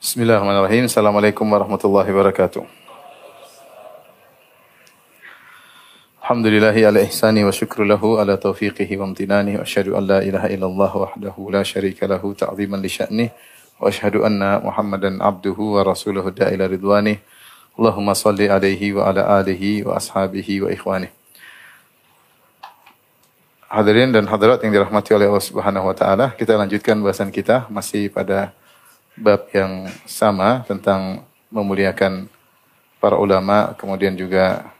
Bismillahirrahmanirrahim. Assalamualaikum warahmatullahi wabarakatuh. Alhamdulillahi ala ihsani wa syukru lahu ala taufiqihi wa amtinani wa asyhadu an la ilaha illallah wahdahu la syarika lahu ta'ziman li sya'nih wa asyhadu anna Muhammadan abduhu wa rasuluhu da'ila ridwanih. Allahumma salli alaihi wa ala alihi wa ashabihi wa ikhwanih. Hadirin dan hadirat yang dirahmati oleh Allah Subhanahu wa taala, kita lanjutkan bahasan kita masih pada bab yang sama tentang memuliakan para ulama, kemudian juga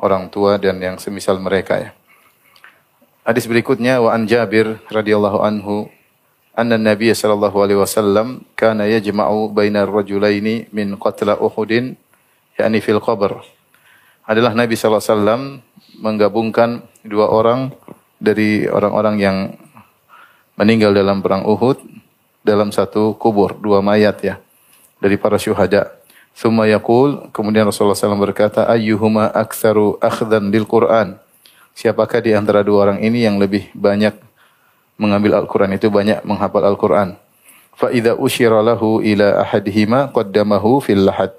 orang tua dan yang semisal mereka ya. Hadis berikutnya wa an Jabir radhiyallahu anhu anna Nabi sallallahu alaihi wasallam kana yajma'u bainar rajulaini min qatla Uhudin yakni fil qabr. Adalah Nabi sallallahu alaihi wasallam menggabungkan dua orang dari orang-orang yang meninggal dalam perang Uhud dalam satu kubur, dua mayat ya dari para syuhada. Summa yaqul, kemudian Rasulullah SAW berkata, ayyuhuma aktsaru akhdan lil Qur'an. Siapakah di antara dua orang ini yang lebih banyak mengambil Al-Quran itu banyak menghafal Al-Quran. Fa idza usyira lahu ila ahadihima qaddamahu fil lahad.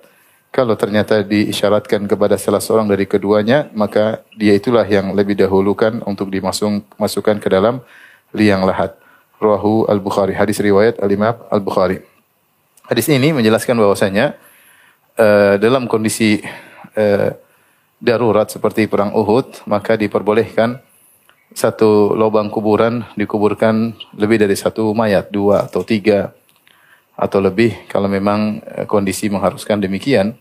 Kalau ternyata diisyaratkan kepada salah seorang dari keduanya, maka dia itulah yang lebih dahulukan untuk dimasukkan ke dalam liang lahat. Rahu Al-Bukhari. Hadis riwayat Al-Imam Al-Bukhari. Hadis ini menjelaskan bahwasanya uh, dalam kondisi uh, darurat seperti perang Uhud, maka diperbolehkan satu lubang kuburan dikuburkan lebih dari satu mayat, dua atau tiga atau lebih kalau memang kondisi mengharuskan demikian.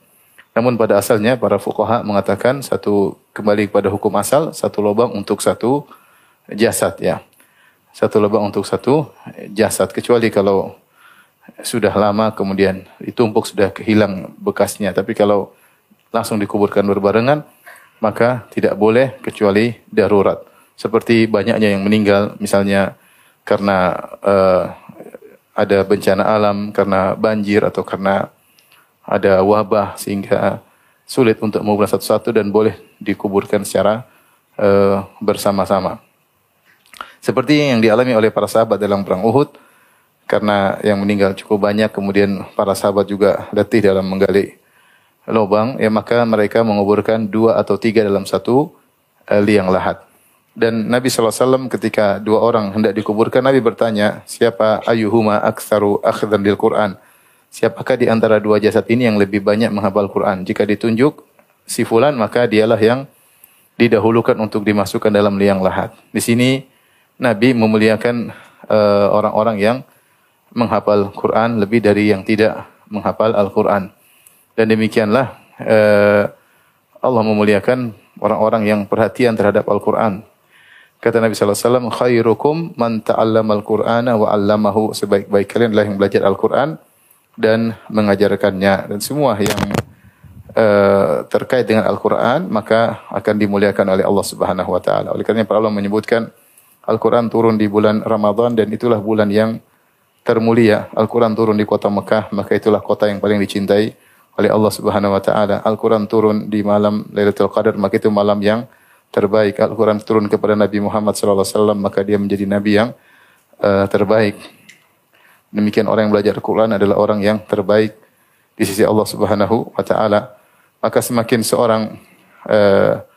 Namun pada asalnya para fuqaha mengatakan satu kembali kepada hukum asal, satu lubang untuk satu jasad ya. Satu lubang untuk satu jasad kecuali kalau sudah lama kemudian ditumpuk sudah hilang bekasnya. Tapi kalau langsung dikuburkan berbarengan maka tidak boleh kecuali darurat. Seperti banyaknya yang meninggal misalnya karena uh, ada bencana alam, karena banjir atau karena ada wabah sehingga sulit untuk menguburkan satu-satu dan boleh dikuburkan secara uh, bersama-sama. Seperti yang dialami oleh para sahabat dalam perang Uhud, karena yang meninggal cukup banyak, kemudian para sahabat juga letih dalam menggali lubang, ya maka mereka menguburkan dua atau tiga dalam satu uh, liang lahat. Dan Nabi SAW ketika dua orang hendak dikuburkan, Nabi bertanya, siapa ayuhuma aktsaru akhdan lil Qur'an? Siapakah di antara dua jasad ini yang lebih banyak menghafal Quran? Jika ditunjuk si fulan maka dialah yang didahulukan untuk dimasukkan dalam liang lahat. Di sini Nabi memuliakan orang-orang uh, yang menghafal Quran lebih dari yang tidak menghafal Al-Quran. Dan demikianlah uh, Allah memuliakan orang-orang yang perhatian terhadap Al-Quran. Kata Nabi SAW, khairukum man ta'allama al-Qur'ana wa 'allamahu. Sebaik-baik kalian adalah yang belajar Al-Quran dan mengajarkannya dan semua yang uh, terkait dengan Al-Quran maka akan dimuliakan oleh Allah Subhanahu Wa Taala. Oleh karena para Allah menyebutkan Al-Quran turun di bulan Ramadan dan itulah bulan yang termulia. Al-Quran turun di kota Mekah maka itulah kota yang paling dicintai oleh Allah Subhanahu Wa Taala. Al-Quran turun di malam Lailatul Qadar maka itu malam yang terbaik. Al-Quran turun kepada Nabi Muhammad SAW maka dia menjadi Nabi yang uh, terbaik. Demikian orang yang belajar Al-Quran adalah orang yang terbaik di sisi Allah Subhanahu wa taala. Maka semakin seorang uh,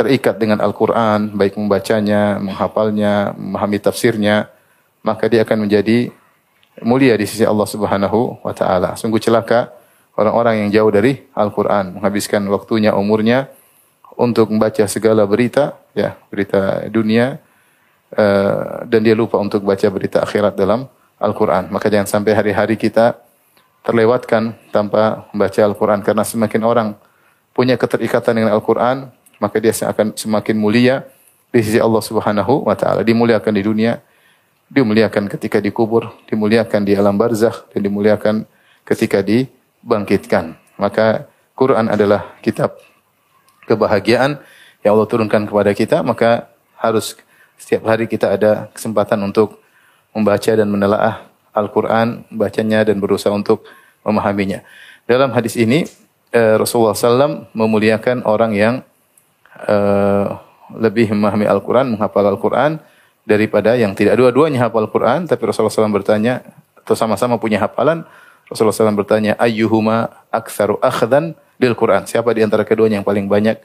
terikat dengan Al-Quran, baik membacanya, menghafalnya, memahami tafsirnya, maka dia akan menjadi mulia di sisi Allah Subhanahu wa taala. Sungguh celaka orang-orang yang jauh dari Al-Quran, menghabiskan waktunya, umurnya untuk membaca segala berita, ya, berita dunia, uh, dan dia lupa untuk baca berita akhirat dalam Al-Quran. Maka jangan sampai hari-hari kita terlewatkan tanpa membaca Al-Quran. Karena semakin orang punya keterikatan dengan Al-Quran, maka dia akan semakin mulia di sisi Allah Subhanahu wa taala. Dimuliakan di dunia, dimuliakan ketika dikubur, dimuliakan di alam barzakh dan dimuliakan ketika dibangkitkan. Maka Quran adalah kitab kebahagiaan yang Allah turunkan kepada kita, maka harus setiap hari kita ada kesempatan untuk membaca dan menelaah Al-Quran, bacanya dan berusaha untuk memahaminya. Dalam hadis ini eh, Rasulullah SAW memuliakan orang yang eh, lebih memahami Al-Quran, menghafal Al-Quran daripada yang tidak. Dua-duanya hafal Al-Quran, tapi Rasulullah SAW bertanya, atau sama-sama punya hafalan, Rasulullah SAW bertanya, ayyuhuma aktsaru akhdan lil Quran. Siapa di antara keduanya yang paling banyak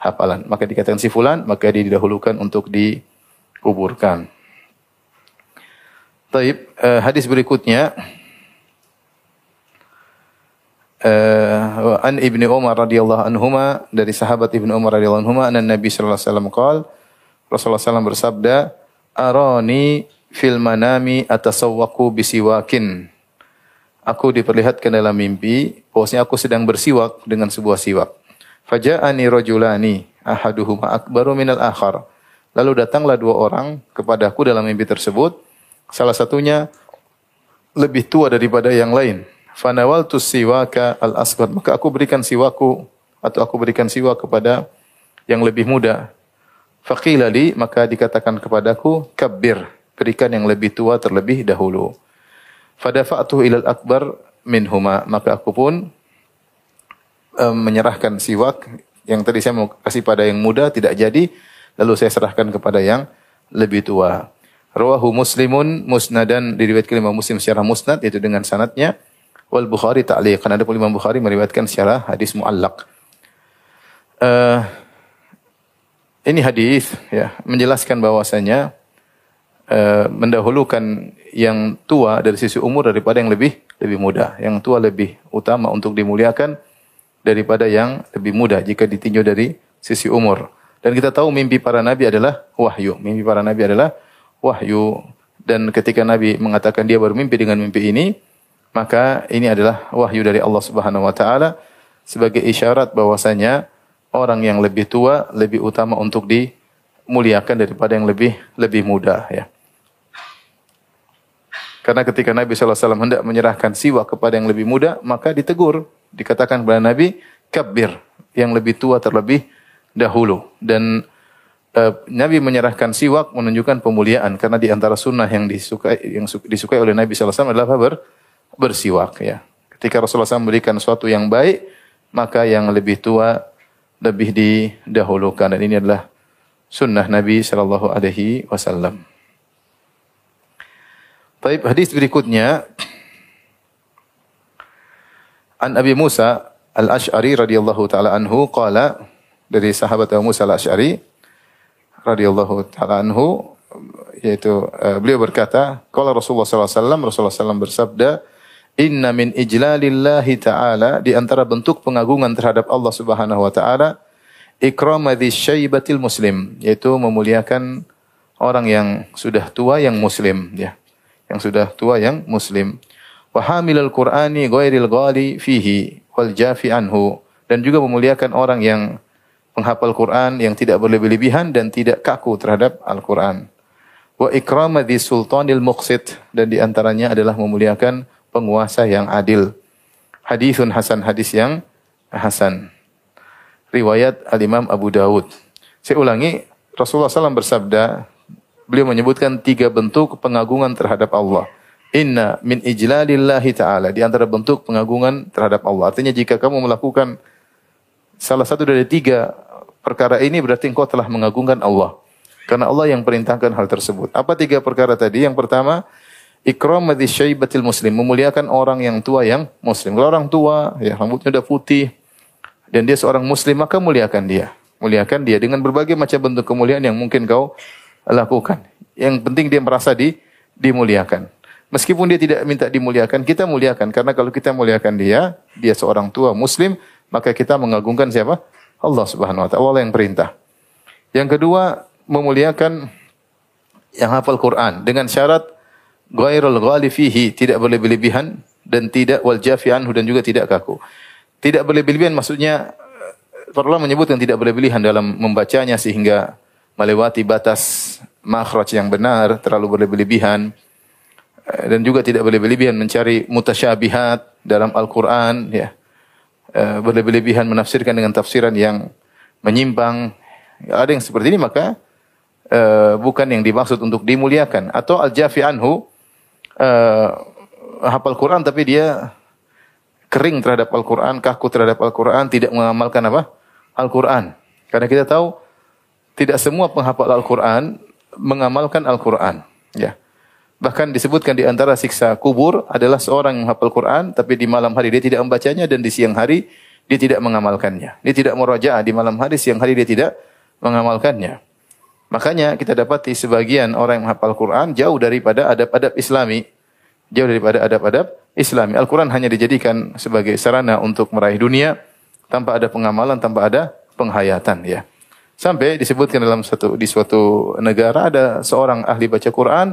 hafalan? Maka dikatakan si fulan, maka dia didahulukan untuk dikuburkan. Taib, uh, hadis berikutnya uh, an Ibnu Umar radhiyallahu anhuma dari sahabat Ibnu Umar radhiyallahu anhuma anna Nabi sallallahu alaihi wasallam qaal Rasulullah SAW bersabda arani fil manami atasawwaku bisiwakin aku diperlihatkan dalam mimpi bahwasanya aku sedang bersiwak dengan sebuah siwak. Faja'ani rajulani ahaduhuma akbaru minal akhar. Lalu datanglah dua orang kepadaku dalam mimpi tersebut. Salah satunya lebih tua daripada yang lain. Fanawaltu siwaka al asghar. Maka aku berikan siwaku atau aku berikan siwak kepada yang lebih muda. Faqila li, maka dikatakan kepadaku, kabbir. Berikan yang lebih tua terlebih dahulu. Fadafa'tu ilal akbar minhuma. Maka aku pun um, menyerahkan siwak yang tadi saya mau kasih pada yang muda tidak jadi. Lalu saya serahkan kepada yang lebih tua. Rawahu muslimun musnadan diriwayatkan Imam Muslim secara musnad yaitu dengan sanatnya. Wal Bukhari ta'liqan ada pun Imam Bukhari meriwayatkan secara hadis muallak. Uh, ini hadis ya menjelaskan bahwasanya uh, mendahulukan yang tua dari sisi umur daripada yang lebih lebih muda. Yang tua lebih utama untuk dimuliakan daripada yang lebih muda jika ditinjau dari sisi umur. Dan kita tahu mimpi para nabi adalah wahyu. Mimpi para nabi adalah wahyu. Dan ketika Nabi mengatakan dia bermimpi dengan mimpi ini, maka ini adalah wahyu dari Allah Subhanahu wa taala sebagai isyarat bahwasanya orang yang lebih tua lebih utama untuk dimuliakan daripada yang lebih lebih muda ya. Karena ketika Nabi SAW hendak menyerahkan siwa kepada yang lebih muda, maka ditegur. Dikatakan kepada Nabi, kabir, yang lebih tua terlebih dahulu. Dan uh, Nabi menyerahkan siwak menunjukkan pemuliaan. Karena di antara sunnah yang disukai, yang disukai oleh Nabi SAW adalah apa? Bersiwak. Ya. Ketika Rasulullah SAW memberikan sesuatu yang baik, maka yang lebih tua lebih didahulukan. Dan ini adalah sunnah Nabi Shallallahu Alaihi Wasallam. Taib hadis berikutnya An Abi Musa Al-Asy'ari radhiyallahu taala anhu qala dari sahabat Abu Musa Al-Asy'ari radhiyallahu taala anhu yaitu uh, beliau berkata qala Rasulullah sallallahu alaihi wasallam Rasulullah sallallahu bersabda inna min ijlalillahi taala di antara bentuk pengagungan terhadap Allah Subhanahu wa taala ikramati syaibatil muslim yaitu memuliakan orang yang sudah tua yang muslim ya yang sudah tua yang muslim. Wa hamilal Qur'ani ghairil ghali fihi wal jafi anhu dan juga memuliakan orang yang menghafal Quran yang tidak berlebih-lebihan dan tidak kaku terhadap Al-Quran. Wa ikramati sultanil muqsit dan di antaranya adalah memuliakan penguasa yang adil. Hadithun hasan hadis yang hasan. Riwayat Al-Imam Abu Dawud. Saya ulangi, Rasulullah SAW bersabda, beliau menyebutkan tiga bentuk pengagungan terhadap Allah. Inna min ijlalillahi ta'ala. Di antara bentuk pengagungan terhadap Allah. Artinya jika kamu melakukan salah satu dari tiga perkara ini berarti engkau telah mengagungkan Allah. Karena Allah yang perintahkan hal tersebut. Apa tiga perkara tadi? Yang pertama, ikramati syaibatil muslim. Memuliakan orang yang tua yang muslim. Kalau orang tua, ya rambutnya udah putih, dan dia seorang muslim, maka muliakan dia. Muliakan dia dengan berbagai macam bentuk kemuliaan yang mungkin kau lakukan. Yang penting dia merasa di, dimuliakan. Meskipun dia tidak minta dimuliakan, kita muliakan. Karena kalau kita muliakan dia, dia seorang tua muslim, maka kita mengagungkan siapa? Allah subhanahu wa ta'ala. Allah yang perintah. Yang kedua, memuliakan yang hafal Quran. Dengan syarat, ghairul ghali fihi, tidak berlebih-lebihan, dan tidak wal jafi anhu, dan juga tidak kaku. Tidak berlebih-lebihan maksudnya, para ulama menyebutkan tidak berlebih-lebihan dalam membacanya sehingga melewati batas makhraj yang benar, terlalu berlebihan eh, dan juga tidak berlebihan mencari mutasyabihat dalam Al-Qur'an ya. Eh, berlebihan menafsirkan dengan tafsiran yang menyimpang. Ada yang seperti ini maka bukan yang dimaksud untuk dimuliakan atau al-jafi anhu uh, hafal Quran tapi dia kering terhadap Al-Quran, kaku terhadap Al-Quran, tidak mengamalkan apa? Al-Quran. Karena kita tahu tidak semua penghafal Al-Quran mengamalkan Al-Quran. Ya. Bahkan disebutkan di antara siksa kubur adalah seorang yang menghafal Quran tapi di malam hari dia tidak membacanya dan di siang hari dia tidak mengamalkannya. Dia tidak merajaah di malam hari, siang hari dia tidak mengamalkannya. Makanya kita dapati sebagian orang yang menghafal Quran jauh daripada adab-adab Islami. Jauh daripada adab-adab Islami. Al-Quran hanya dijadikan sebagai sarana untuk meraih dunia tanpa ada pengamalan, tanpa ada penghayatan ya. Sampai disebutkan dalam satu di suatu negara ada seorang ahli baca Quran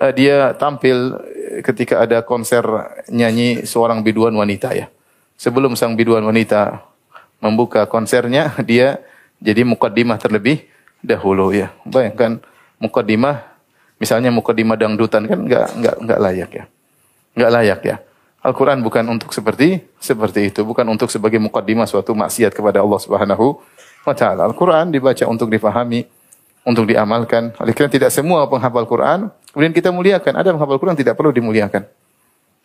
uh, dia tampil ketika ada konser nyanyi seorang biduan wanita ya. Sebelum sang biduan wanita membuka konsernya, dia jadi mukaddimah terlebih dahulu ya. Bayangkan mukaddimah misalnya mukaddimah dangdutan kan enggak enggak enggak layak ya. Enggak layak ya. Al-Quran bukan untuk seperti seperti itu, bukan untuk sebagai mukaddimah suatu maksiat kepada Allah Subhanahu wa taala. Al-Quran dibaca untuk difahami, untuk diamalkan. Oleh karena tidak semua penghafal Quran kemudian kita muliakan. Ada penghafal Quran tidak perlu dimuliakan.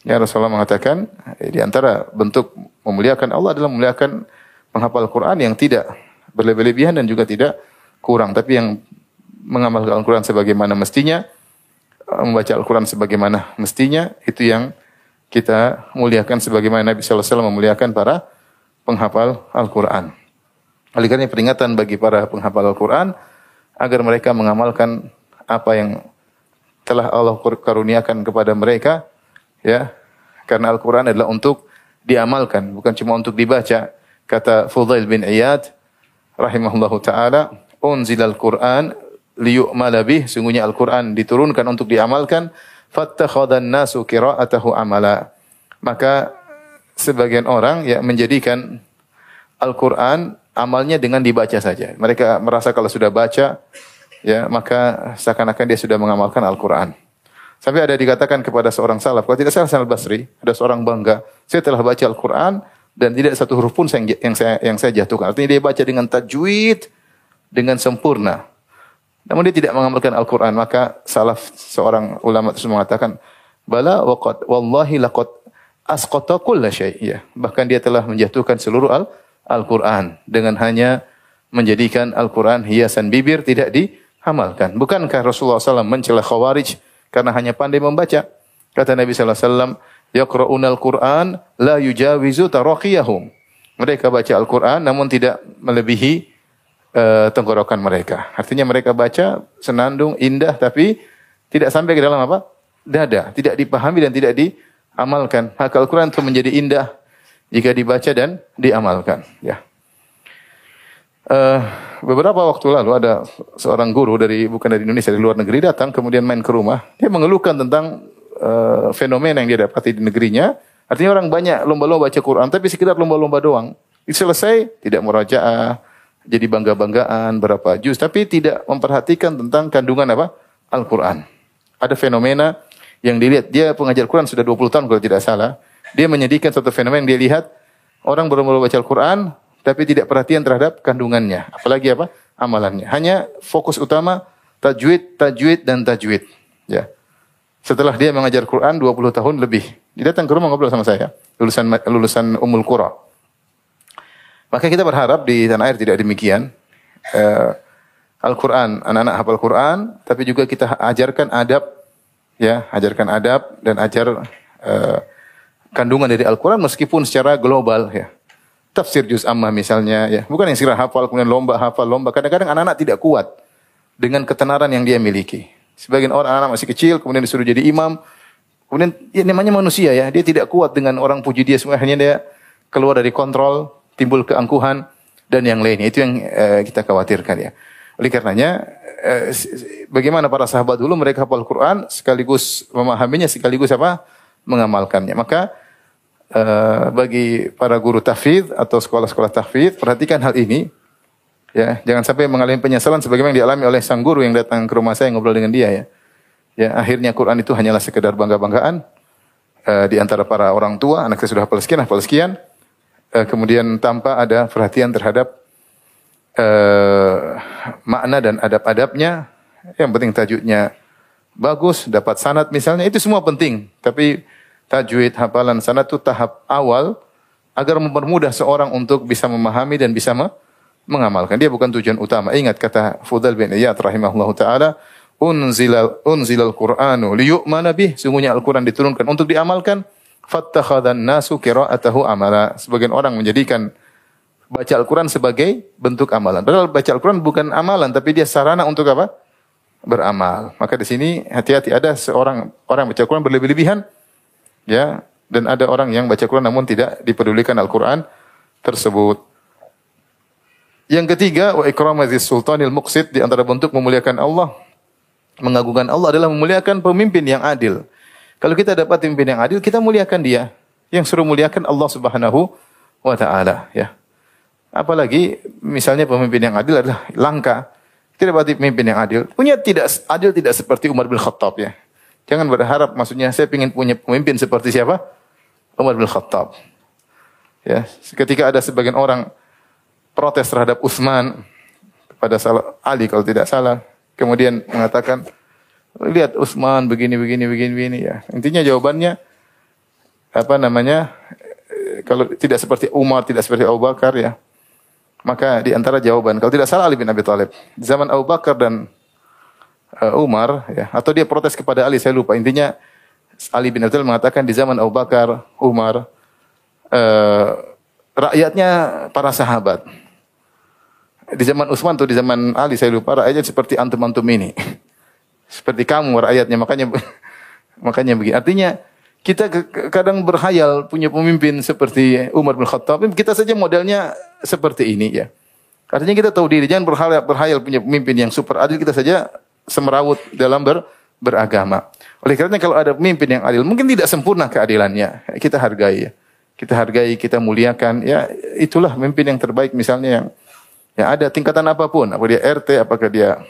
Ya Rasulullah mengatakan eh, di antara bentuk memuliakan Allah adalah memuliakan penghafal Quran yang tidak berlebihan dan juga tidak kurang, tapi yang mengamalkan Al-Quran sebagaimana mestinya, eh, membaca Al-Quran sebagaimana mestinya, itu yang kita muliakan sebagaimana Nabi SAW memuliakan para penghafal Al-Quran. Oleh karena peringatan bagi para penghafal Al-Quran agar mereka mengamalkan apa yang telah Allah karuniakan kepada mereka, ya, karena Al-Quran adalah untuk diamalkan, bukan cuma untuk dibaca. Kata Fudail bin Iyad, rahimahullahu taala, unzilal Quran liyu'mala bih, sungguhnya Al-Quran diturunkan untuk diamalkan, fattakhadan nasu qira'atahu amala. Maka sebagian orang ya menjadikan Al-Quran amalnya dengan dibaca saja. Mereka merasa kalau sudah baca ya maka seakan-akan dia sudah mengamalkan Al-Quran. Sampai ada dikatakan kepada seorang salaf, kalau tidak salah Salaf Basri, ada seorang bangga, saya telah baca Al-Quran dan tidak satu huruf pun yang saya yang saya jatuhkan. Artinya dia baca dengan tajwid dengan sempurna. Namun dia tidak mengamalkan Al-Quran. Maka salaf seorang ulama tersebut mengatakan, Bala waqad wallahi laqad asqata kulla syai'. Ya. Bahkan dia telah menjatuhkan seluruh al Al-Quran dengan hanya menjadikan Al-Quran hiasan bibir tidak diamalkan. Bukankah Rasulullah SAW mencela khawarij karena hanya pandai membaca? Kata Nabi SAW, Yaqra'una Al-Quran la yujawizu taraqiyahum. Mereka baca Al-Quran namun tidak melebihi uh, tenggorokan mereka. Artinya mereka baca senandung, indah, tapi tidak sampai ke dalam apa? Dada. Tidak dipahami dan tidak diamalkan. Maka Al-Quran itu menjadi indah jika dibaca dan diamalkan. Ya. Uh, beberapa waktu lalu ada seorang guru dari bukan dari Indonesia dari luar negeri datang kemudian main ke rumah dia mengeluhkan tentang uh, fenomena yang dia dapati di negerinya artinya orang banyak lomba-lomba baca Quran tapi sekedar lomba-lomba doang itu selesai tidak merajaah jadi bangga-banggaan berapa juz tapi tidak memperhatikan tentang kandungan apa? Al-Qur'an. Ada fenomena yang dilihat dia pengajar Quran sudah 20 tahun kalau tidak salah. Dia menyedihkan satu fenomena yang dia lihat orang baru baca Al-Qur'an tapi tidak perhatian terhadap kandungannya, apalagi apa? amalannya. Hanya fokus utama tajwid, tajwid dan tajwid. Ya. Setelah dia mengajar Quran 20 tahun lebih, dia datang ke rumah ngobrol sama saya, lulusan lulusan Ummul Qura. Maka kita berharap di tanah air tidak demikian. Uh, Al-Quran, anak-anak hafal Quran, tapi juga kita ajarkan adab, ya, ajarkan adab dan ajar uh, kandungan dari Al-Quran meskipun secara global, ya. Tafsir juz amma misalnya, ya. Bukan yang segera hafal, kemudian lomba, hafal, lomba. Kadang-kadang anak-anak tidak kuat dengan ketenaran yang dia miliki. Sebagian orang anak masih kecil, kemudian disuruh jadi imam, kemudian ya, namanya manusia ya, dia tidak kuat dengan orang puji dia semua, hanya dia keluar dari kontrol, timbul keangkuhan dan yang lainnya. Itu yang uh, kita khawatirkan ya. Oleh karenanya, uh, bagaimana para sahabat dulu mereka hafal Quran sekaligus memahaminya sekaligus apa? mengamalkannya. Maka uh, bagi para guru tahfidz atau sekolah-sekolah tahfidz perhatikan hal ini. Ya, jangan sampai mengalami penyesalan sebagaimana yang dialami oleh sang guru yang datang ke rumah saya ngobrol dengan dia ya. Ya, akhirnya Quran itu hanyalah sekedar bangga-banggaan uh, di antara para orang tua, anak saya sudah hafal sekian, hafal sekian kemudian tanpa ada perhatian terhadap uh, makna dan adab-adabnya. Yang penting tajwidnya bagus, dapat sanat misalnya, itu semua penting. Tapi tajwid, hafalan sanat itu tahap awal agar mempermudah seorang untuk bisa memahami dan bisa me mengamalkan. Dia bukan tujuan utama. Ingat kata Fudal bin Iyad rahimahullah ta'ala, unzilal unzilal Qur'anu liyu'mana bih. Sungguhnya Al-Qur'an diturunkan untuk diamalkan. Fattakhadhan nasu qira'atahu amala. Sebagian orang menjadikan baca Al-Quran sebagai bentuk amalan. Padahal baca Al-Quran bukan amalan, tapi dia sarana untuk apa? Beramal. Maka di sini hati-hati ada seorang orang baca Al-Quran berlebih-lebihan, ya, dan ada orang yang baca Al-Quran namun tidak dipedulikan Al-Quran tersebut. Yang ketiga, wa ikramazis sultanil muqsid di antara bentuk memuliakan Allah, mengagungkan Allah adalah memuliakan pemimpin yang adil. Kalau kita dapat pemimpin yang adil, kita muliakan dia. Yang suruh muliakan Allah Subhanahu wa taala, ya. Apalagi misalnya pemimpin yang adil adalah langka. Tidak berarti pemimpin yang adil. Punya tidak adil tidak seperti Umar bin Khattab ya. Jangan berharap maksudnya saya ingin punya pemimpin seperti siapa? Umar bin Khattab. Ya, ketika ada sebagian orang protes terhadap Utsman pada salah Ali kalau tidak salah, kemudian mengatakan lihat Utsman begini begini begini begini ya. Intinya jawabannya apa namanya? Kalau tidak seperti Umar, tidak seperti Abu Bakar ya. Maka di antara jawaban, kalau tidak salah Ali bin Abi Thalib, zaman Abu Bakar dan uh, Umar, ya, atau dia protes kepada Ali, saya lupa. Intinya Ali bin Abi Thalib mengatakan di zaman Abu Bakar, Umar, uh, rakyatnya para sahabat. Di zaman Utsman atau di zaman Ali, saya lupa, rakyatnya seperti antum-antum ini. seperti kamu rakyatnya, makanya makanya begini. Artinya kita kadang berhayal punya pemimpin seperti Umar bin Khattab. Kita saja modelnya seperti ini ya. Artinya kita tahu diri, jangan berhayal, berhayal punya pemimpin yang super adil. Kita saja semerawut dalam ber, beragama. Oleh karena kalau ada pemimpin yang adil, mungkin tidak sempurna keadilannya. Kita hargai ya. Kita hargai, kita muliakan. Ya itulah pemimpin yang terbaik misalnya yang yang ada tingkatan apa pun. Apa dia RT, apakah dia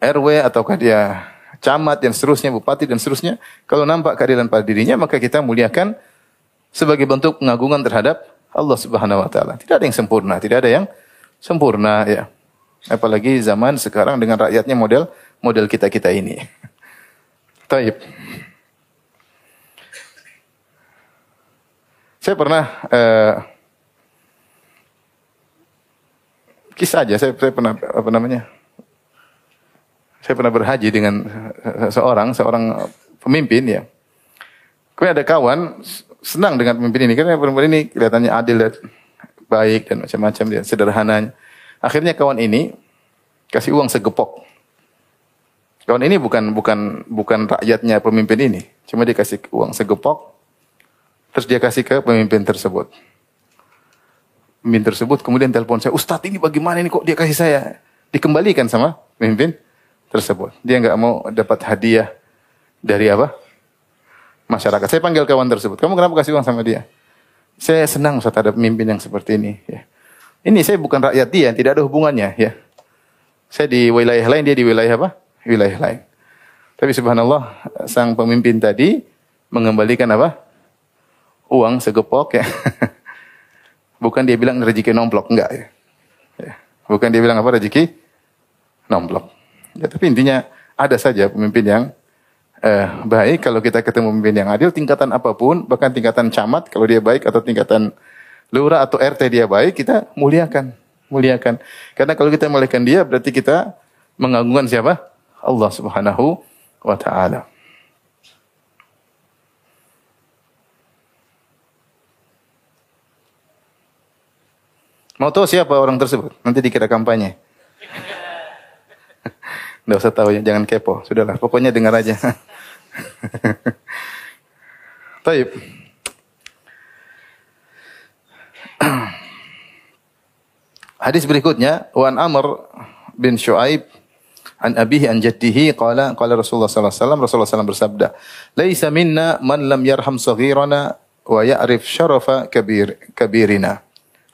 RW, ataukah dia camat dan seterusnya, bupati dan seterusnya, kalau nampak keadilan pada dirinya, maka kita muliakan sebagai bentuk pengagungan terhadap Allah Subhanahu wa taala. Tidak ada yang sempurna, tidak ada yang sempurna ya. Apalagi zaman sekarang dengan rakyatnya model model kita-kita ini. Taib. Saya pernah uh, kisah aja, saya, saya pernah apa namanya? Saya pernah berhaji dengan seorang, seorang pemimpin ya. Kemudian ada kawan senang dengan pemimpin ini karena pemimpin ini kelihatannya adil dan baik dan macam-macam dia sederhana. Akhirnya kawan ini kasih uang segepok. Kawan ini bukan bukan bukan rakyatnya pemimpin ini, cuma dia kasih uang segepok. Terus dia kasih ke pemimpin tersebut. Pemimpin tersebut kemudian telepon saya, Ustadz ini bagaimana ini kok dia kasih saya? Dikembalikan sama pemimpin tersebut. Dia nggak mau dapat hadiah dari apa? Masyarakat. Saya panggil kawan tersebut. Kamu kenapa kasih uang sama dia? Saya senang saat ada pemimpin yang seperti ini. Ya. Ini saya bukan rakyat dia, tidak ada hubungannya. Ya. Saya di wilayah lain, dia di wilayah apa? Wilayah lain. Tapi subhanallah, sang pemimpin tadi mengembalikan apa? Uang segepok ya. Bukan dia bilang rezeki nomplok, enggak ya. ya. Bukan dia bilang apa rezeki nomplok. Ya, tapi intinya ada saja pemimpin yang eh, baik kalau kita ketemu pemimpin yang adil tingkatan apa pun bahkan tingkatan camat kalau dia baik atau tingkatan lurah atau RT dia baik kita muliakan muliakan karena kalau kita muliakan dia berarti kita mengagungkan siapa Allah Subhanahu wa taala Mau tahu siapa orang tersebut? Nanti dikira kampanye. Nggak usah tahu ya, jangan kepo. Sudahlah, pokoknya dengar aja. Taib. Hadis berikutnya, Wan Amr bin Shu'aib an abihi an jaddihi qala qala Rasulullah sallallahu alaihi wasallam Rasulullah sallallahu bersabda, "Laisa minna man lam yarham saghirana wa ya'rif syarafa kabir kabirina."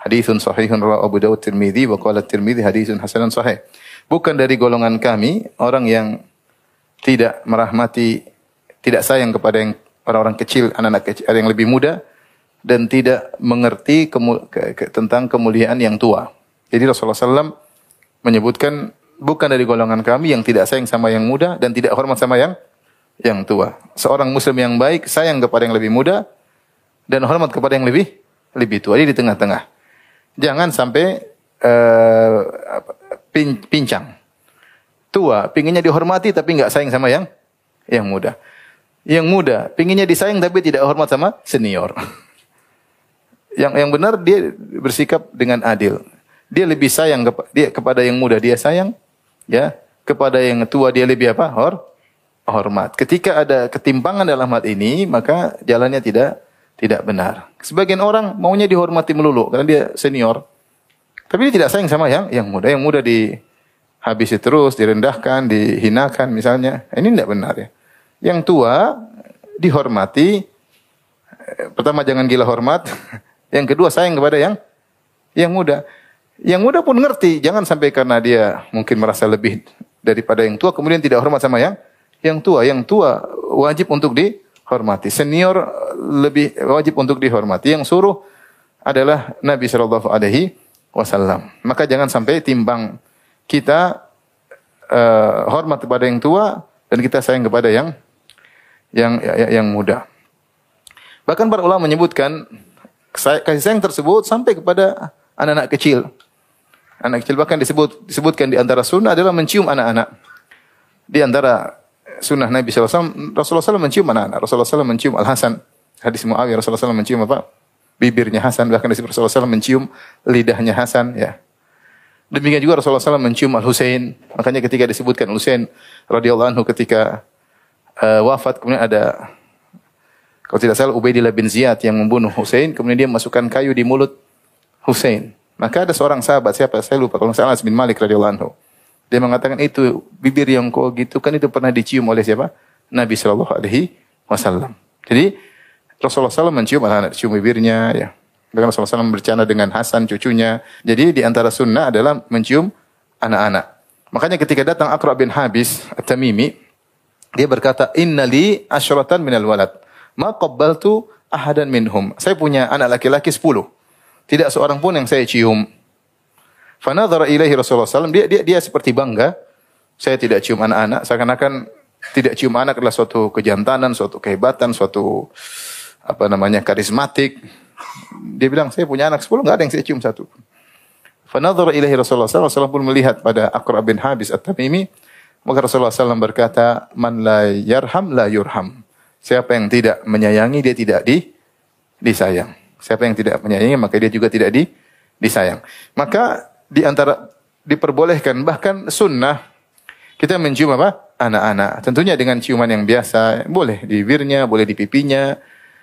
Hadithun sahihun rawahu Abu Dawud Tirmidzi wa qala Tirmidzi hadithun hasanun sahih bukan dari golongan kami orang yang tidak merahmati, tidak sayang kepada yang orang-orang kecil, anak-anak kecil, yang lebih muda dan tidak mengerti kemu, ke, ke, tentang kemuliaan yang tua. Jadi Rasulullah SAW menyebutkan bukan dari golongan kami yang tidak sayang sama yang muda dan tidak hormat sama yang yang tua. Seorang muslim yang baik sayang kepada yang lebih muda dan hormat kepada yang lebih lebih tua. Jadi di tengah-tengah. Jangan sampai uh, pincang. tua, pinginnya dihormati tapi nggak sayang sama yang yang muda. Yang muda, pinginnya disayang tapi tidak hormat sama senior. yang yang benar dia bersikap dengan adil. Dia lebih sayang kepa, dia kepada yang muda dia sayang, ya. Kepada yang tua dia lebih apa? Hor, hormat. Ketika ada ketimpangan dalam hal ini, maka jalannya tidak tidak benar. Sebagian orang maunya dihormati melulu karena dia senior. Tapi dia tidak sayang sama yang yang muda. Yang muda dihabisi terus, direndahkan, dihinakan misalnya. Ini tidak benar ya. Yang tua dihormati. Pertama jangan gila hormat. Yang kedua sayang kepada yang yang muda. Yang muda pun ngerti, jangan sampai karena dia mungkin merasa lebih daripada yang tua kemudian tidak hormat sama yang yang tua. Yang tua wajib untuk dihormati. Senior lebih wajib untuk dihormati. Yang suruh adalah Nabi Shallallahu Alaihi Wasallam. Maka jangan sampai timbang kita uh, hormat kepada yang tua dan kita sayang kepada yang yang yang muda. Bahkan para ulama menyebutkan kasih sayang tersebut sampai kepada anak-anak kecil. Anak kecil bahkan disebut disebutkan di antara sunnah adalah mencium anak-anak. Di antara sunnah Nabi SAW, Rasulullah SAW mencium anak-anak. Rasulullah SAW mencium Al-Hasan. Hadis Muawiyah Rasulullah SAW mencium apa? Bibirnya Hasan. Bahkan disebut Rasulullah SAW mencium lidahnya Hasan. Ya. Demikian juga Rasulullah SAW mencium Al-Husain. Makanya ketika disebutkan Al-Husain radhiyallahu anhu ketika uh, wafat kemudian ada kalau tidak salah Ubaidillah bin Ziyad yang membunuh Husain kemudian dia masukkan kayu di mulut Husain. Maka ada seorang sahabat siapa saya lupa kalau salah bin Malik radhiyallahu anhu. Dia mengatakan itu bibir yang kau gitu kan itu pernah dicium oleh siapa? Nabi Shallallahu Alaihi Wasallam. Jadi Rasulullah SAW mencium anak-anak cium bibirnya ya. Bahkan Rasulullah SAW bercanda dengan Hasan cucunya. Jadi di antara sunnah adalah mencium anak-anak. Makanya ketika datang Aqra bin Habis At-Tamimi, dia berkata, Inna li asyratan minal walad. Ma qabbaltu ahadan minhum. Saya punya anak laki-laki sepuluh. Tidak seorang pun yang saya cium. Fanadhara ilaihi Rasulullah SAW. Dia, dia, dia seperti bangga. Saya tidak cium anak-anak. Seakan-akan tidak cium anak adalah suatu kejantanan, suatu kehebatan, suatu apa namanya karismatik. Dia bilang, saya punya anak sepuluh, nggak ada yang saya cium satu. Fanadhara ilaihi Rasulullah SAW. Rasulullah pun melihat pada Aqra bin Habis At-Tamimi. Maka Rasulullah SAW berkata, Man la yarham la yurham. Siapa yang tidak menyayangi, dia tidak di, disayang. Siapa yang tidak menyayangi, maka dia juga tidak di, disayang. Maka di antara diperbolehkan bahkan sunnah kita mencium apa? Anak-anak. Tentunya dengan ciuman yang biasa, boleh di bibirnya, boleh di pipinya.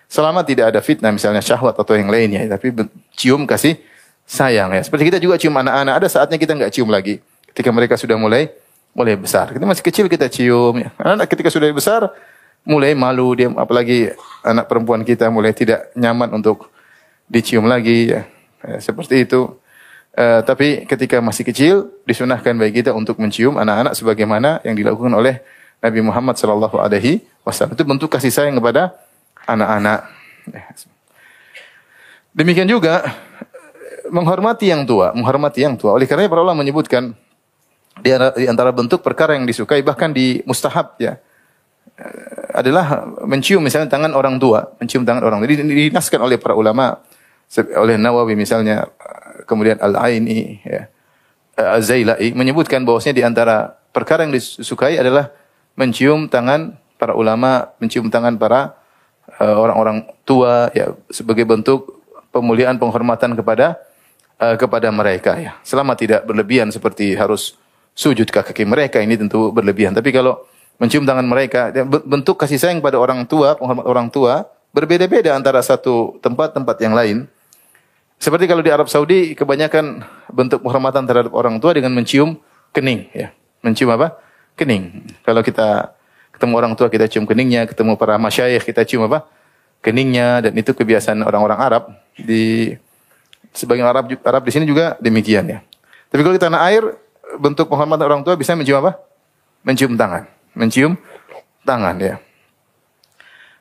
Selama tidak ada fitnah misalnya syahwat atau yang lainnya, tapi cium kasih sayang ya. Seperti kita juga cium anak-anak, ada saatnya kita nggak cium lagi. Ketika mereka sudah mulai mulai besar. Kita masih kecil kita cium ya. Anak ketika sudah besar mulai malu dia apalagi anak perempuan kita mulai tidak nyaman untuk dicium lagi ya. ya seperti itu. Uh, tapi ketika masih kecil disunahkan bagi kita untuk mencium anak-anak sebagaimana yang dilakukan oleh Nabi Muhammad sallallahu alaihi wasallam. Itu bentuk kasih sayang kepada anak-anak. Demikian juga menghormati yang tua, menghormati yang tua. Oleh karena para ulama menyebutkan di antara bentuk perkara yang disukai bahkan di mustahab ya adalah mencium misalnya tangan orang tua, mencium tangan orang tua. Dinaskan oleh para ulama oleh Nawawi misalnya kemudian Al-Aini, ya, Az-Zailai menyebutkan bahwasanya di antara perkara yang disukai adalah mencium tangan para ulama, mencium tangan para orang-orang tua ya sebagai bentuk pemuliaan penghormatan kepada uh, kepada mereka ya. Selama tidak berlebihan seperti harus sujud ke kaki mereka ini tentu berlebihan. Tapi kalau mencium tangan mereka, bentuk kasih sayang pada orang tua, penghormat orang tua berbeda-beda antara satu tempat-tempat yang lain. Seperti kalau di Arab Saudi kebanyakan bentuk penghormatan terhadap orang tua dengan mencium kening ya. Mencium apa? Kening. Kalau kita ketemu orang tua kita cium keningnya, ketemu para masyayikh kita cium apa? Keningnya dan itu kebiasaan orang-orang Arab di sebagian Arab Arab di sini juga demikian ya. Tapi kalau kita tanah air bentuk penghormatan orang tua bisa mencium apa? Mencium tangan, mencium tangan ya.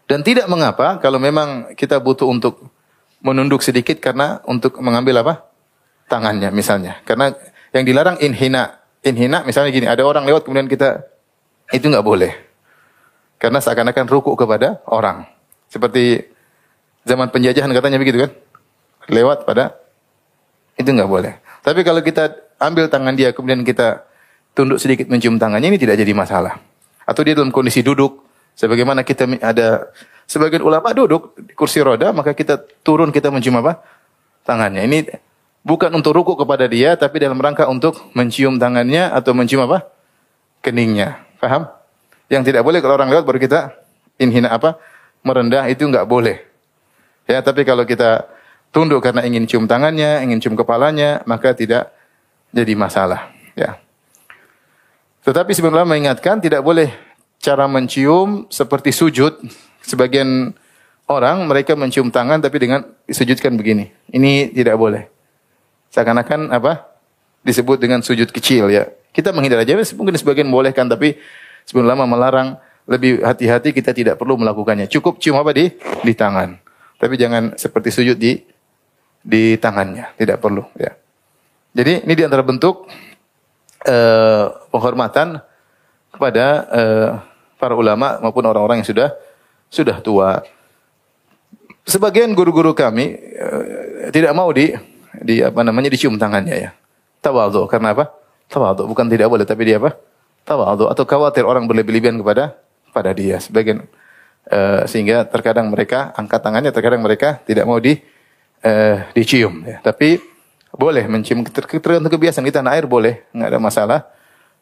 Dan tidak mengapa kalau memang kita butuh untuk menunduk sedikit karena untuk mengambil apa? Tangannya misalnya. Karena yang dilarang inhina. Inhina misalnya gini, ada orang lewat kemudian kita itu nggak boleh. Karena seakan-akan ruku kepada orang. Seperti zaman penjajahan katanya begitu kan? Lewat pada itu nggak boleh. Tapi kalau kita ambil tangan dia kemudian kita tunduk sedikit mencium tangannya ini tidak jadi masalah. Atau dia dalam kondisi duduk, sebagaimana kita ada sebagian ulama duduk di kursi roda, maka kita turun kita mencium apa? Tangannya. Ini bukan untuk ruku kepada dia, tapi dalam rangka untuk mencium tangannya atau mencium apa? Keningnya. Paham? Yang tidak boleh kalau orang lewat baru kita inhina apa? Merendah itu enggak boleh. Ya, tapi kalau kita tunduk karena ingin cium tangannya, ingin cium kepalanya, maka tidak jadi masalah. Ya. Tetapi sebenarnya mengingatkan tidak boleh cara mencium seperti sujud. Sebagian orang mereka mencium tangan tapi dengan disujudkan begini. Ini tidak boleh. Seakan-akan apa? Disebut dengan sujud kecil ya. Kita menghindar aja mungkin sebagian bolehkan tapi sebenarnya melarang lebih hati-hati kita tidak perlu melakukannya. Cukup cium apa di di tangan. Tapi jangan seperti sujud di di tangannya, tidak perlu ya. Jadi ini di antara bentuk uh, penghormatan kepada uh, para ulama maupun orang-orang yang sudah sudah tua. Sebagian guru-guru kami uh, tidak mau di di apa namanya dicium tangannya ya. Tawadhu karena apa? Tawadhu bukan tidak boleh tapi dia apa? Tawadhu atau khawatir orang berlebih-lebihan kepada pada dia. Sebagian uh, sehingga terkadang mereka angkat tangannya, terkadang mereka tidak mau di uh, dicium ya. Tapi boleh mencium tergantung kebiasaan kita air boleh, nggak ada masalah.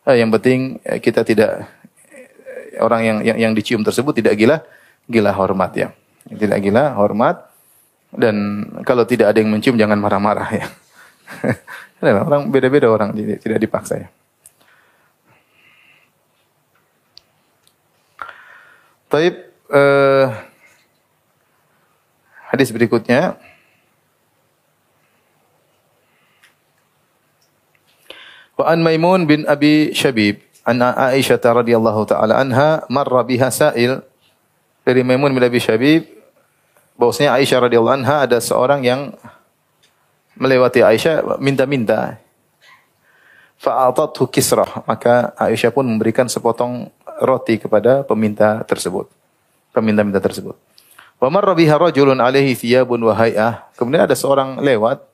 Eh, yang penting eh, kita tidak eh, orang yang, yang yang dicium tersebut tidak gila gila hormat ya. Tidak gila hormat dan kalau tidak ada yang mencium jangan marah-marah ya. orang beda-beda orang tidak dipaksa ya. Taib eh, hadis berikutnya. Wa an Maimun bin Abi Syabib an Aisyah radhiyallahu taala anha marra biha sa'il. Dari Maimun bin Abi Syabib bahwasanya Aisyah radhiyallahu anha ada seorang yang melewati Aisyah minta-minta. Fa'atathu kisrah, maka Aisyah pun memberikan sepotong roti kepada peminta tersebut. Peminta-minta tersebut. Wa marra biha rajulun alaihi thiyabun wa hay'ah. Kemudian ada seorang lewat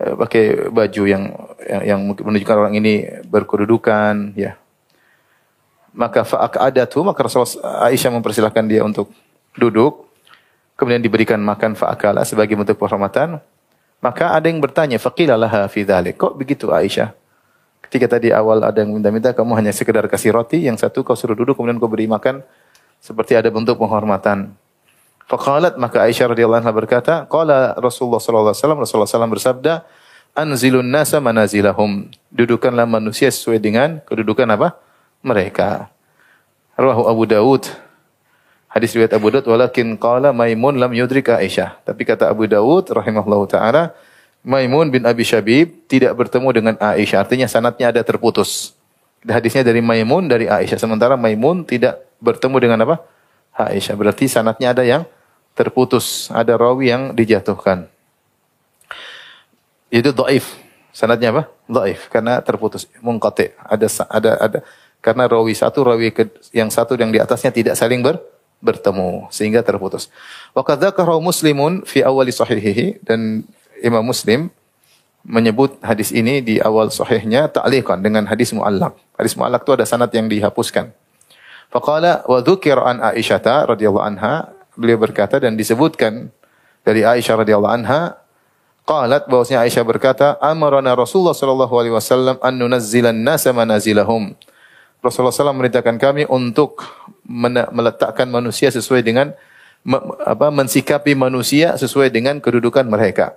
Eh, pakai baju yang yang, yang menunjukkan orang ini berkedudukan ya maka fa'aqadatu maka Rasulullah Aisyah mempersilahkan dia untuk duduk kemudian diberikan makan fa'akala sebagai bentuk penghormatan maka ada yang bertanya faqila laha fi dhalik kok begitu Aisyah ketika tadi awal ada yang minta-minta kamu hanya sekedar kasih roti yang satu kau suruh duduk kemudian kau beri makan seperti ada bentuk penghormatan Faqalat maka Aisyah radhiyallahu anha berkata, qala Rasulullah sallallahu alaihi wasallam Rasulullah sallallahu bersabda, anzilun nasa manazilahum. Dudukanlah manusia sesuai dengan kedudukan apa? Mereka. Rawahu Abu Dawud. Hadis riwayat Abu Dawud walakin qala Maimun lam yudrik Aisyah. Tapi kata Abu Dawud rahimahullahu taala Maimun bin Abi Syabib tidak bertemu dengan Aisyah. Artinya sanatnya ada terputus. Hadisnya dari Maimun dari Aisyah. Sementara Maimun tidak bertemu dengan apa? Aisyah. Berarti sanatnya ada yang terputus, ada rawi yang dijatuhkan. Itu dhaif. Sanadnya apa? Dhaif karena terputus, munqati. Ada ada ada karena rawi satu rawi yang satu yang di atasnya tidak saling ber, bertemu sehingga terputus. Wa kadzakara Muslimun fi awali sahihihi dan Imam Muslim menyebut hadis ini di awal sahihnya ta'liqan dengan hadis muallaq. Hadis muallaq itu ada sanad yang dihapuskan. Faqala wa dzukira an Aisyah radhiyallahu anha beliau berkata dan disebutkan dari Aisyah radhiyallahu anha qalat bahwasanya Aisyah berkata amarana Rasulullah sallallahu alaihi wasallam an nunazzilan nasa manazilahum Rasulullah SAW merintahkan kami untuk meletakkan manusia sesuai dengan apa mensikapi manusia sesuai dengan kedudukan mereka.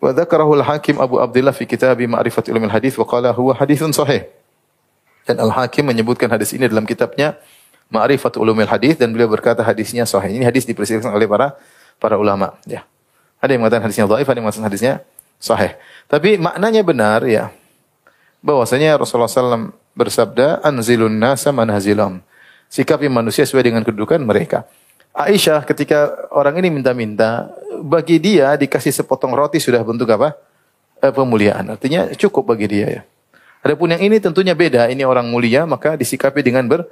Wa dzakarahu al-Hakim Abu Abdullah fi kitab Ma'rifat Ulumul Hadis wa qala huwa haditsun sahih. Dan Al-Hakim menyebutkan hadis ini dalam kitabnya Ma'rifat Ulumil Hadis dan beliau berkata hadisnya sahih. Ini hadis dipersilakan oleh para para ulama, ya. Ada yang mengatakan hadisnya dhaif, ada yang mengatakan hadisnya sahih. Tapi maknanya benar ya. Bahwasanya Rasulullah SAW bersabda, "Anzilun nasa manhazilam." Sikapi manusia sesuai dengan kedudukan mereka. Aisyah ketika orang ini minta-minta, bagi dia dikasih sepotong roti sudah bentuk apa? Eh, pemuliaan. Artinya cukup bagi dia ya. Adapun yang ini tentunya beda. Ini orang mulia maka disikapi dengan ber,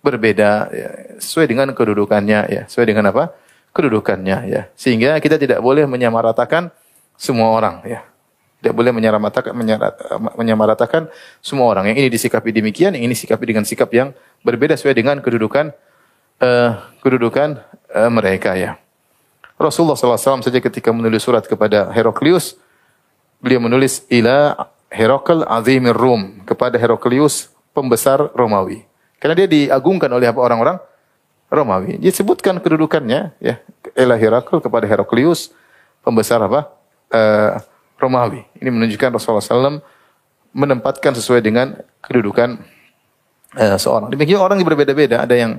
berbeda ya, sesuai dengan kedudukannya ya, sesuai dengan apa? kedudukannya ya. Sehingga kita tidak boleh menyamaratakan semua orang ya. Tidak boleh menyamaratakan, menyamaratakan semua orang. Yang ini disikapi demikian, yang ini sikapi dengan sikap yang berbeda sesuai dengan kedudukan uh, kedudukan uh, mereka ya. Rasulullah SAW saja ketika menulis surat kepada Heraklius, beliau menulis ila Herakl azimir Rum kepada Heraklius pembesar Romawi. Karena dia diagungkan oleh orang-orang Romawi. Dia sebutkan kedudukannya ya, ila Herakl kepada Heraklius pembesar apa? Uh, Romawi. Ini menunjukkan Rasulullah SAW menempatkan sesuai dengan kedudukan uh, seorang. Demikian orang yang berbeda-beda. Ada yang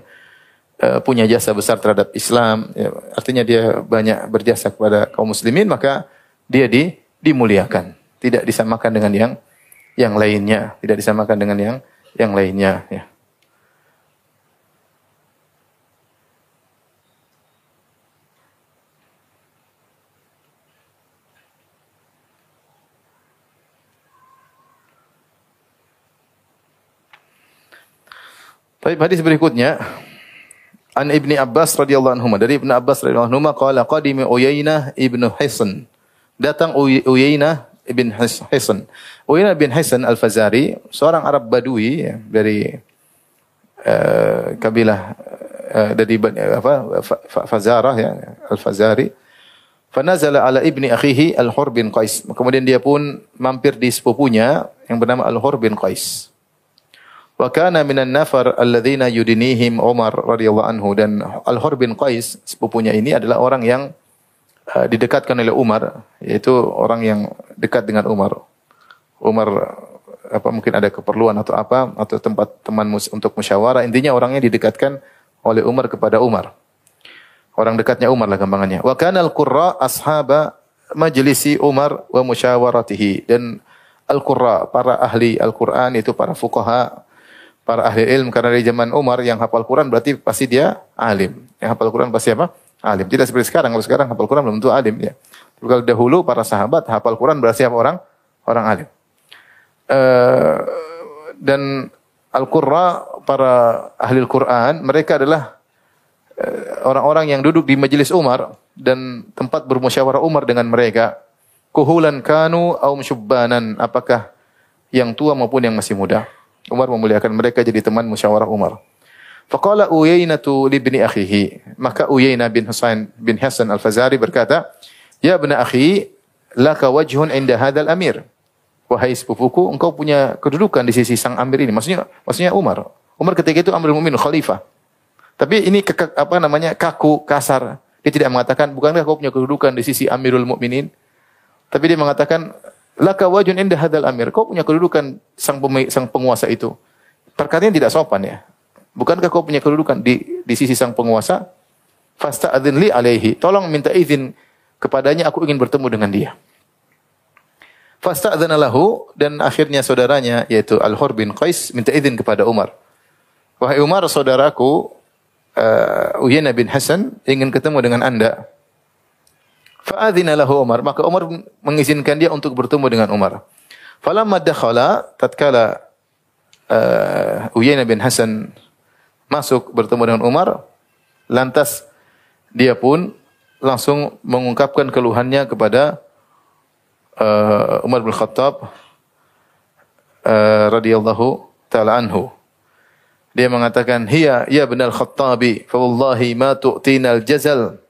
uh, punya jasa besar terhadap Islam, ya, artinya dia banyak berjasa kepada kaum muslimin, maka dia di, dimuliakan. Tidak disamakan dengan yang yang lainnya, tidak disamakan dengan yang yang lainnya. Ya. Baik, hadis berikutnya An Ibni Abbas radhiyallahu anhu dari Ibnu Abbas radhiyallahu anhu qala qadimi Uyainah ibnu Hisan datang Uyainah ibn Hisan Uyainah bin Hisan Al-Fazari seorang Arab Badui ya, dari uh, kabilah uh, dari apa Fazarah ya Al-Fazari Fanazala ala ibni akhihi Al-Hur bin Qais. Kemudian dia pun mampir di sepupunya yang bernama Al-Hur bin Qais. Wa kana minan nafar alladzina yudinihim Umar radhiyallahu anhu dan Al-Hur bin Qais sepupunya ini adalah orang yang uh, didekatkan oleh Umar yaitu orang yang dekat dengan Umar. Umar apa mungkin ada keperluan atau apa atau tempat teman mus, untuk musyawarah intinya orangnya didekatkan oleh Umar kepada Umar. Orang dekatnya Umar lah gampangannya. Wa kana al-qurra ashaba majlisi Umar wa musyawaratihi dan al-qurra para ahli Al-Qur'an itu para fuqaha para ahli ilmu karena dari zaman Umar yang hafal Quran berarti pasti dia alim. Yang hafal Quran pasti apa? Alim. Tidak seperti sekarang. Kalau sekarang hafal Quran belum tentu alim ya. Tapi kalau dahulu para sahabat hafal Quran berarti apa orang? Orang alim. Uh, dan Al-Qurra para ahli Al-Quran mereka adalah eh, orang-orang yang duduk di majelis Umar dan tempat bermusyawarah Umar dengan mereka. Kuhulan kanu aum syubbanan. Apakah yang tua maupun yang masih muda. Umar memuliakan mereka jadi teman musyawarah Umar. Faqala Uyainatu li ibni akhihi. Maka Uyainah bin Husain bin Hasan Al-Fazari berkata, "Ya ibn akhi, laka wajhun inda hadzal amir." Wahai sepupuku, engkau punya kedudukan di sisi sang amir ini. Maksudnya maksudnya Umar. Umar ketika itu Amirul Mukminin khalifah. Tapi ini ke, apa namanya? kaku, kasar. Dia tidak mengatakan, "Bukankah kau punya kedudukan di sisi Amirul Mukminin?" Tapi dia mengatakan, Laka wajun indah hadal amir. Kau punya kedudukan sang, sang penguasa itu. Perkataannya tidak sopan ya. Bukankah kau punya kedudukan di, di sisi sang penguasa? Fasta adin li alaihi. Tolong minta izin kepadanya, aku ingin bertemu dengan dia. Fasta lahu dan akhirnya saudaranya yaitu Al-Hur bin Qais minta izin kepada Umar. Wahai Umar, saudaraku, uh, Uyana bin Hasan ingin ketemu dengan anda. Fa'adzina lahu Umar. Maka Umar mengizinkan dia untuk bertemu dengan Umar. Falamma dakhala tatkala uh, Uyainah bin Hasan masuk bertemu dengan Umar, lantas dia pun langsung mengungkapkan keluhannya kepada uh, Umar bin Khattab uh, radhiyallahu taala anhu. Dia mengatakan, "Hiya ya bin al-Khattabi, fa wallahi ma tu'tina al-jazal."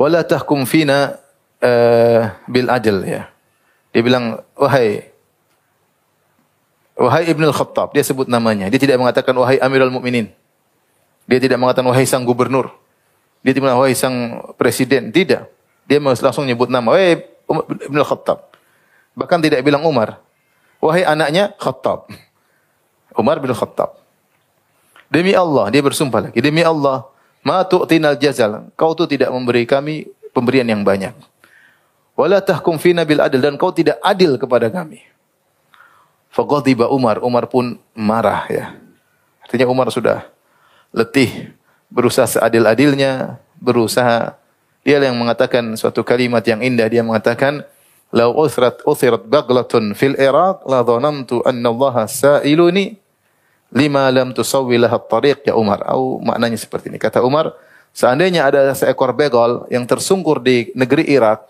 Wala tahkum fina uh, bil ajal ya. Dia bilang wahai wahai Ibnu Al-Khattab, dia sebut namanya. Dia tidak mengatakan wahai Amirul Mukminin. Dia tidak mengatakan wahai sang gubernur. Dia tidak mengatakan wahai sang presiden, tidak. Dia langsung nyebut nama, wahai Ibnu Al-Khattab. Bahkan tidak bilang Umar. Wahai anaknya Khattab. Umar bin Khattab. Demi Allah, dia bersumpah lagi. Demi Allah, Ma tu'tinal jazal. Kau tu tidak memberi kami pemberian yang banyak. Wala tahkum fina bil adil dan kau tidak adil kepada kami. Faghadiba Umar, Umar pun marah ya. Artinya Umar sudah letih berusaha seadil-adilnya, berusaha dia yang mengatakan suatu kalimat yang indah dia mengatakan lau usrat usirat baglatun fil Iraq la dhanantu anna Allah sa'iluni lima lam tusawwilah at-tariq ya Umar. Au maknanya seperti ini. Kata Umar, seandainya ada seekor begol yang tersungkur di negeri Irak,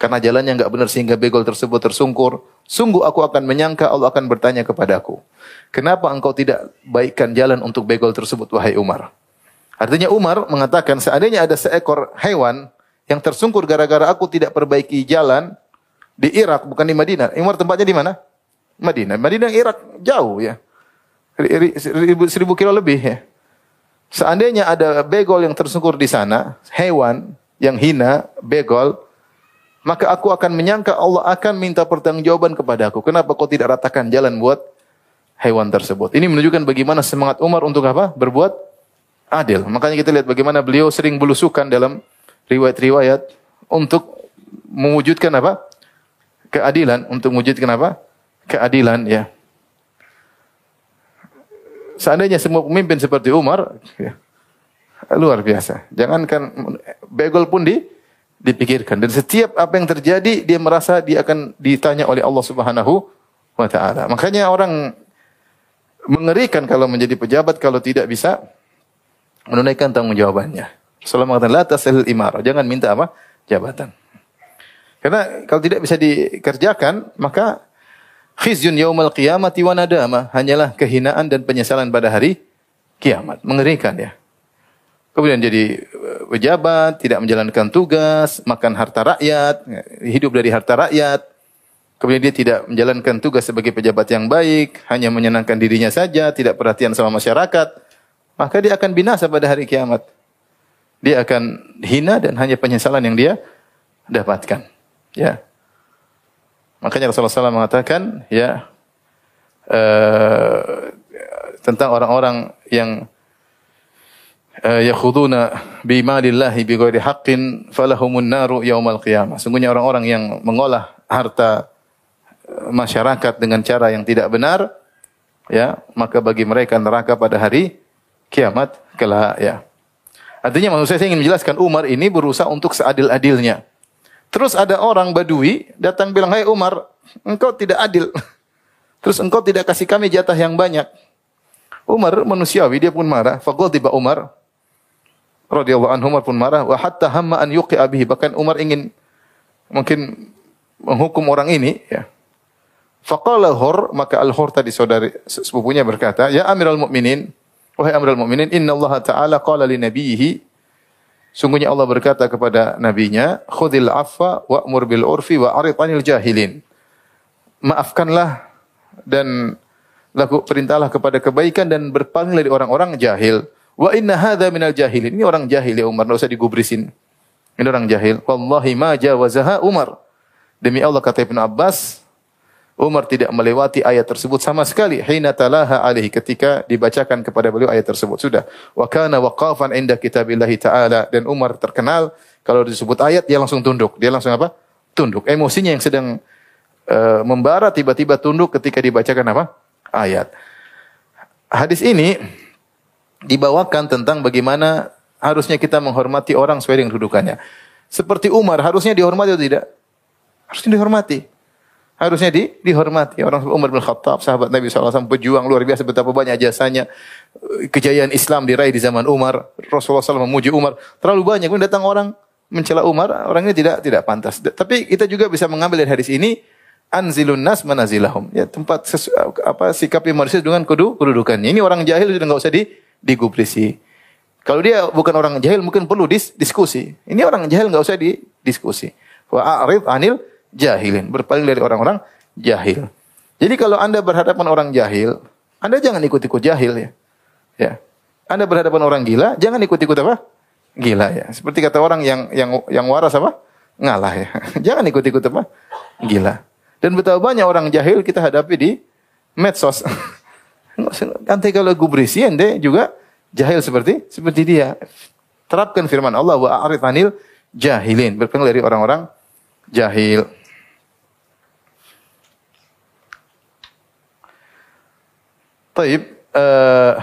karena jalannya enggak benar sehingga begol tersebut tersungkur. Sungguh aku akan menyangka Allah akan bertanya kepadaku. Kenapa engkau tidak baikkan jalan untuk begol tersebut wahai Umar? Artinya Umar mengatakan seandainya ada seekor hewan yang tersungkur gara-gara aku tidak perbaiki jalan di Irak bukan di Madinah. Umar tempatnya di mana? Madinah. Madinah Irak jauh ya. Seribu, kilo lebih ya. Seandainya ada begol yang tersungkur di sana, hewan yang hina, begol, maka aku akan menyangka Allah akan minta pertanggungjawaban kepada aku. Kenapa kau tidak ratakan jalan buat hewan tersebut? Ini menunjukkan bagaimana semangat Umar untuk apa? Berbuat adil. Makanya kita lihat bagaimana beliau sering belusukan dalam riwayat-riwayat untuk mewujudkan apa? Keadilan, untuk mewujudkan apa? Keadilan ya. Seandainya semua pemimpin seperti Umar, ya, luar biasa. Jangankan begol pun di, dipikirkan. Dan setiap apa yang terjadi, dia merasa dia akan ditanya oleh Allah Subhanahu wa taala. Makanya orang mengerikan kalau menjadi pejabat kalau tidak bisa menunaikan tanggung jawabannya. Rasulullah mengatakan la tasil imara, jangan minta apa? jabatan. Karena kalau tidak bisa dikerjakan, maka Khizyun yaumal qiyamati wa nadama. Hanyalah kehinaan dan penyesalan pada hari kiamat. Mengerikan ya. Kemudian jadi eh, pejabat, tidak menjalankan tugas, makan harta rakyat, hidup dari harta rakyat. Kemudian dia tidak menjalankan tugas sebagai pejabat yang baik, hanya menyenangkan dirinya saja, tidak perhatian sama masyarakat. Maka dia akan binasa pada hari kiamat. Dia akan hina dan hanya penyesalan yang dia dapatkan. Ya. Makanya Rasulullah SAW mengatakan ya uh, tentang orang-orang yang uh, yakhuduna bi malillahi bi ghairi haqqin falahumun naru yaumal qiyamah. Sungguhnya orang-orang yang mengolah harta eh, masyarakat dengan cara yang tidak benar ya, maka bagi mereka neraka pada hari kiamat kelak ya. Artinya maksud saya, saya ingin menjelaskan Umar ini berusaha untuk seadil-adilnya. Terus ada orang Badui datang bilang, "Hai Umar, engkau tidak adil. Terus engkau tidak kasih kami jatah yang banyak." Umar manusiawi, dia pun marah. Faqul tiba Umar radhiyallahu anhu Umar pun marah wa hatta hamma an yuqi abihi. Bahkan Umar ingin mungkin menghukum orang ini ya. Faqala Hur, maka Al-Hur tadi saudari sepupunya berkata, "Ya Amirul Mukminin, wahai Amirul Mukminin, inna Allah Ta'ala qala li Sungguhnya Allah berkata kepada nabinya, "Khudil afwa wa'mur bil urfi wa anil jahilin." Maafkanlah dan laku perintahlah kepada kebaikan dan berpaling dari orang-orang jahil. Wa inna hadza minal jahilin. Ini orang jahil ya Umar, enggak usah digubrisin. Ini orang jahil. Wallahi ma jawazaha Umar. Demi Allah kata Ibn Abbas, Umar tidak melewati ayat tersebut sama sekali. Hina talaha alaihi ketika dibacakan kepada beliau ayat tersebut. Sudah. Wa kana waqafan inda kitabillahi ta'ala. Dan Umar terkenal kalau disebut ayat dia langsung tunduk. Dia langsung apa? Tunduk. Emosinya yang sedang uh, membara tiba-tiba tunduk ketika dibacakan apa? Ayat. Hadis ini dibawakan tentang bagaimana harusnya kita menghormati orang sesuai dengan kedudukannya. Seperti Umar harusnya dihormati atau tidak? Harusnya dihormati harusnya di, dihormati. Orang Umar bin Khattab, sahabat Nabi SAW, pejuang luar biasa betapa banyak jasanya. Kejayaan Islam diraih di zaman Umar. Rasulullah SAW memuji Umar. Terlalu banyak. Kemudian datang orang mencela Umar, orangnya tidak tidak pantas. Tapi kita juga bisa mengambil dari hadis ini, anzilun nas manazilahum. Ya, tempat sesu, apa sikap manusia dengan kudu, kedudukannya. Ini orang jahil sudah nggak usah di, digubrisi. Kalau dia bukan orang jahil mungkin perlu dis, diskusi. Ini orang jahil nggak usah didiskusi. Wa a'rid anil jahilin, berpaling dari orang-orang jahil. Jadi kalau Anda berhadapan orang jahil, Anda jangan ikut-ikut jahil ya. Ya. Anda berhadapan orang gila, jangan ikut-ikut apa? Gila ya. Seperti kata orang yang yang yang waras apa? Ngalah ya. Jangan ikut-ikut apa? Gila. Dan betapa banyak orang jahil kita hadapi di medsos. Nanti kalau gubrisi ente juga jahil seperti seperti dia. Terapkan firman Allah wa a'rid anil jahilin. Berpengaruh dari orang-orang jahil. Taib, uh,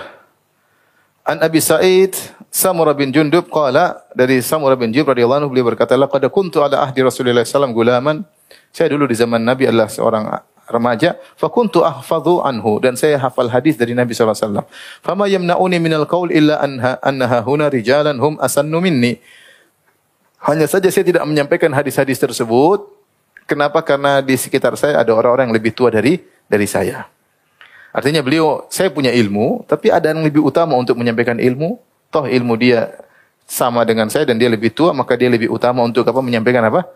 An Abi Sa'id Samurah bin Jundub qala dari Samurah bin Jundub radhiyallahu anhu beliau berkata laqad kuntu ala ahdi Rasulillah sallallahu gulaman saya dulu di zaman Nabi adalah seorang remaja fa kuntu ahfadhu anhu dan saya hafal hadis dari Nabi wasallam fama yamna'uni minal qaul illa anha annaha huna rijalan hum asannu minni Hanya saja saya tidak menyampaikan hadis-hadis tersebut. Kenapa? Karena di sekitar saya ada orang-orang yang lebih tua dari dari saya. Artinya beliau, saya punya ilmu, tapi ada yang lebih utama untuk menyampaikan ilmu. Toh ilmu dia sama dengan saya dan dia lebih tua, maka dia lebih utama untuk apa? Menyampaikan apa?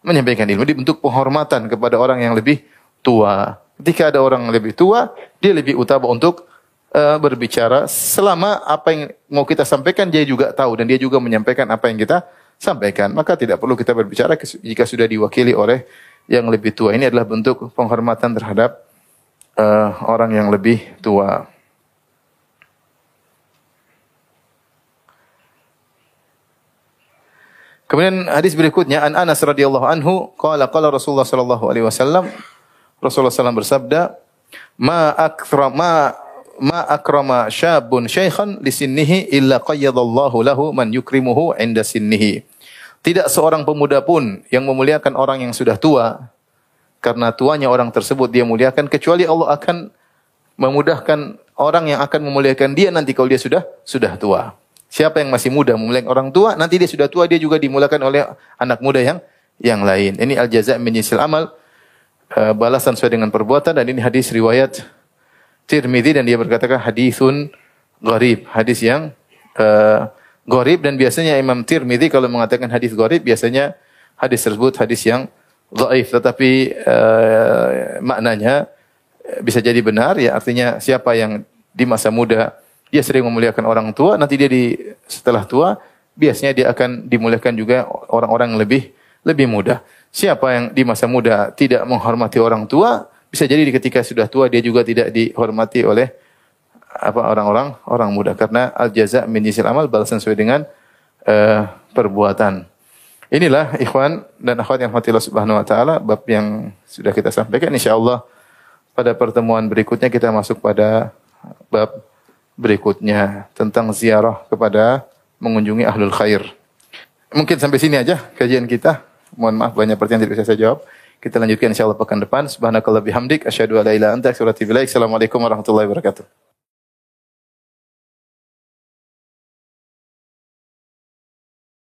Menyampaikan ilmu. Dibentuk penghormatan kepada orang yang lebih tua. Ketika ada orang yang lebih tua, dia lebih utama untuk uh, berbicara selama apa yang mau kita sampaikan dia juga tahu dan dia juga menyampaikan apa yang kita sampaikan. Maka tidak perlu kita berbicara jika sudah diwakili oleh yang lebih tua. Ini adalah bentuk penghormatan terhadap uh, orang yang lebih tua. Kemudian hadis berikutnya an Anas radhiyallahu anhu qala qala Rasulullah sallallahu alaihi wasallam Rasulullah SAW bersabda ma akthra ma ma akrama syabun syaikhan li sinnihi illa qayyadallahu lahu man yukrimuhu inda sinnihi tidak seorang pemuda pun yang memuliakan orang yang sudah tua karena tuanya orang tersebut dia muliakan kecuali Allah akan memudahkan orang yang akan memuliakan dia nanti kalau dia sudah sudah tua. Siapa yang masih muda memuliakan orang tua, nanti dia sudah tua dia juga dimuliakan oleh anak muda yang yang lain. Ini al jaza min amal uh, balasan sesuai dengan perbuatan dan ini hadis riwayat Tirmidzi dan dia berkatakan hadisun gharib, hadis yang uh, gharib dan biasanya Imam Tirmidzi kalau mengatakan hadis gharib biasanya hadis tersebut hadis yang dhaif tetapi uh, maknanya bisa jadi benar ya artinya siapa yang di masa muda dia sering memuliakan orang tua nanti dia di setelah tua biasanya dia akan dimuliakan juga orang-orang lebih lebih muda. Siapa yang di masa muda tidak menghormati orang tua bisa jadi ketika sudah tua dia juga tidak dihormati oleh apa orang-orang orang muda karena al jaza min amal balasan sesuai dengan uh, perbuatan. Inilah ikhwan dan akhwat yang Allah Subhanahu wa taala bab yang sudah kita sampaikan insyaallah pada pertemuan berikutnya kita masuk pada bab berikutnya tentang ziarah kepada mengunjungi ahlul khair. Mungkin sampai sini aja kajian kita. Mohon maaf banyak pertanyaan tidak bisa saya jawab. Kita lanjutkan insyaallah pekan depan. Subhanakallah bihamdik asyhadu an la ilaha anta. Assalamualaikum warahmatullahi wabarakatuh.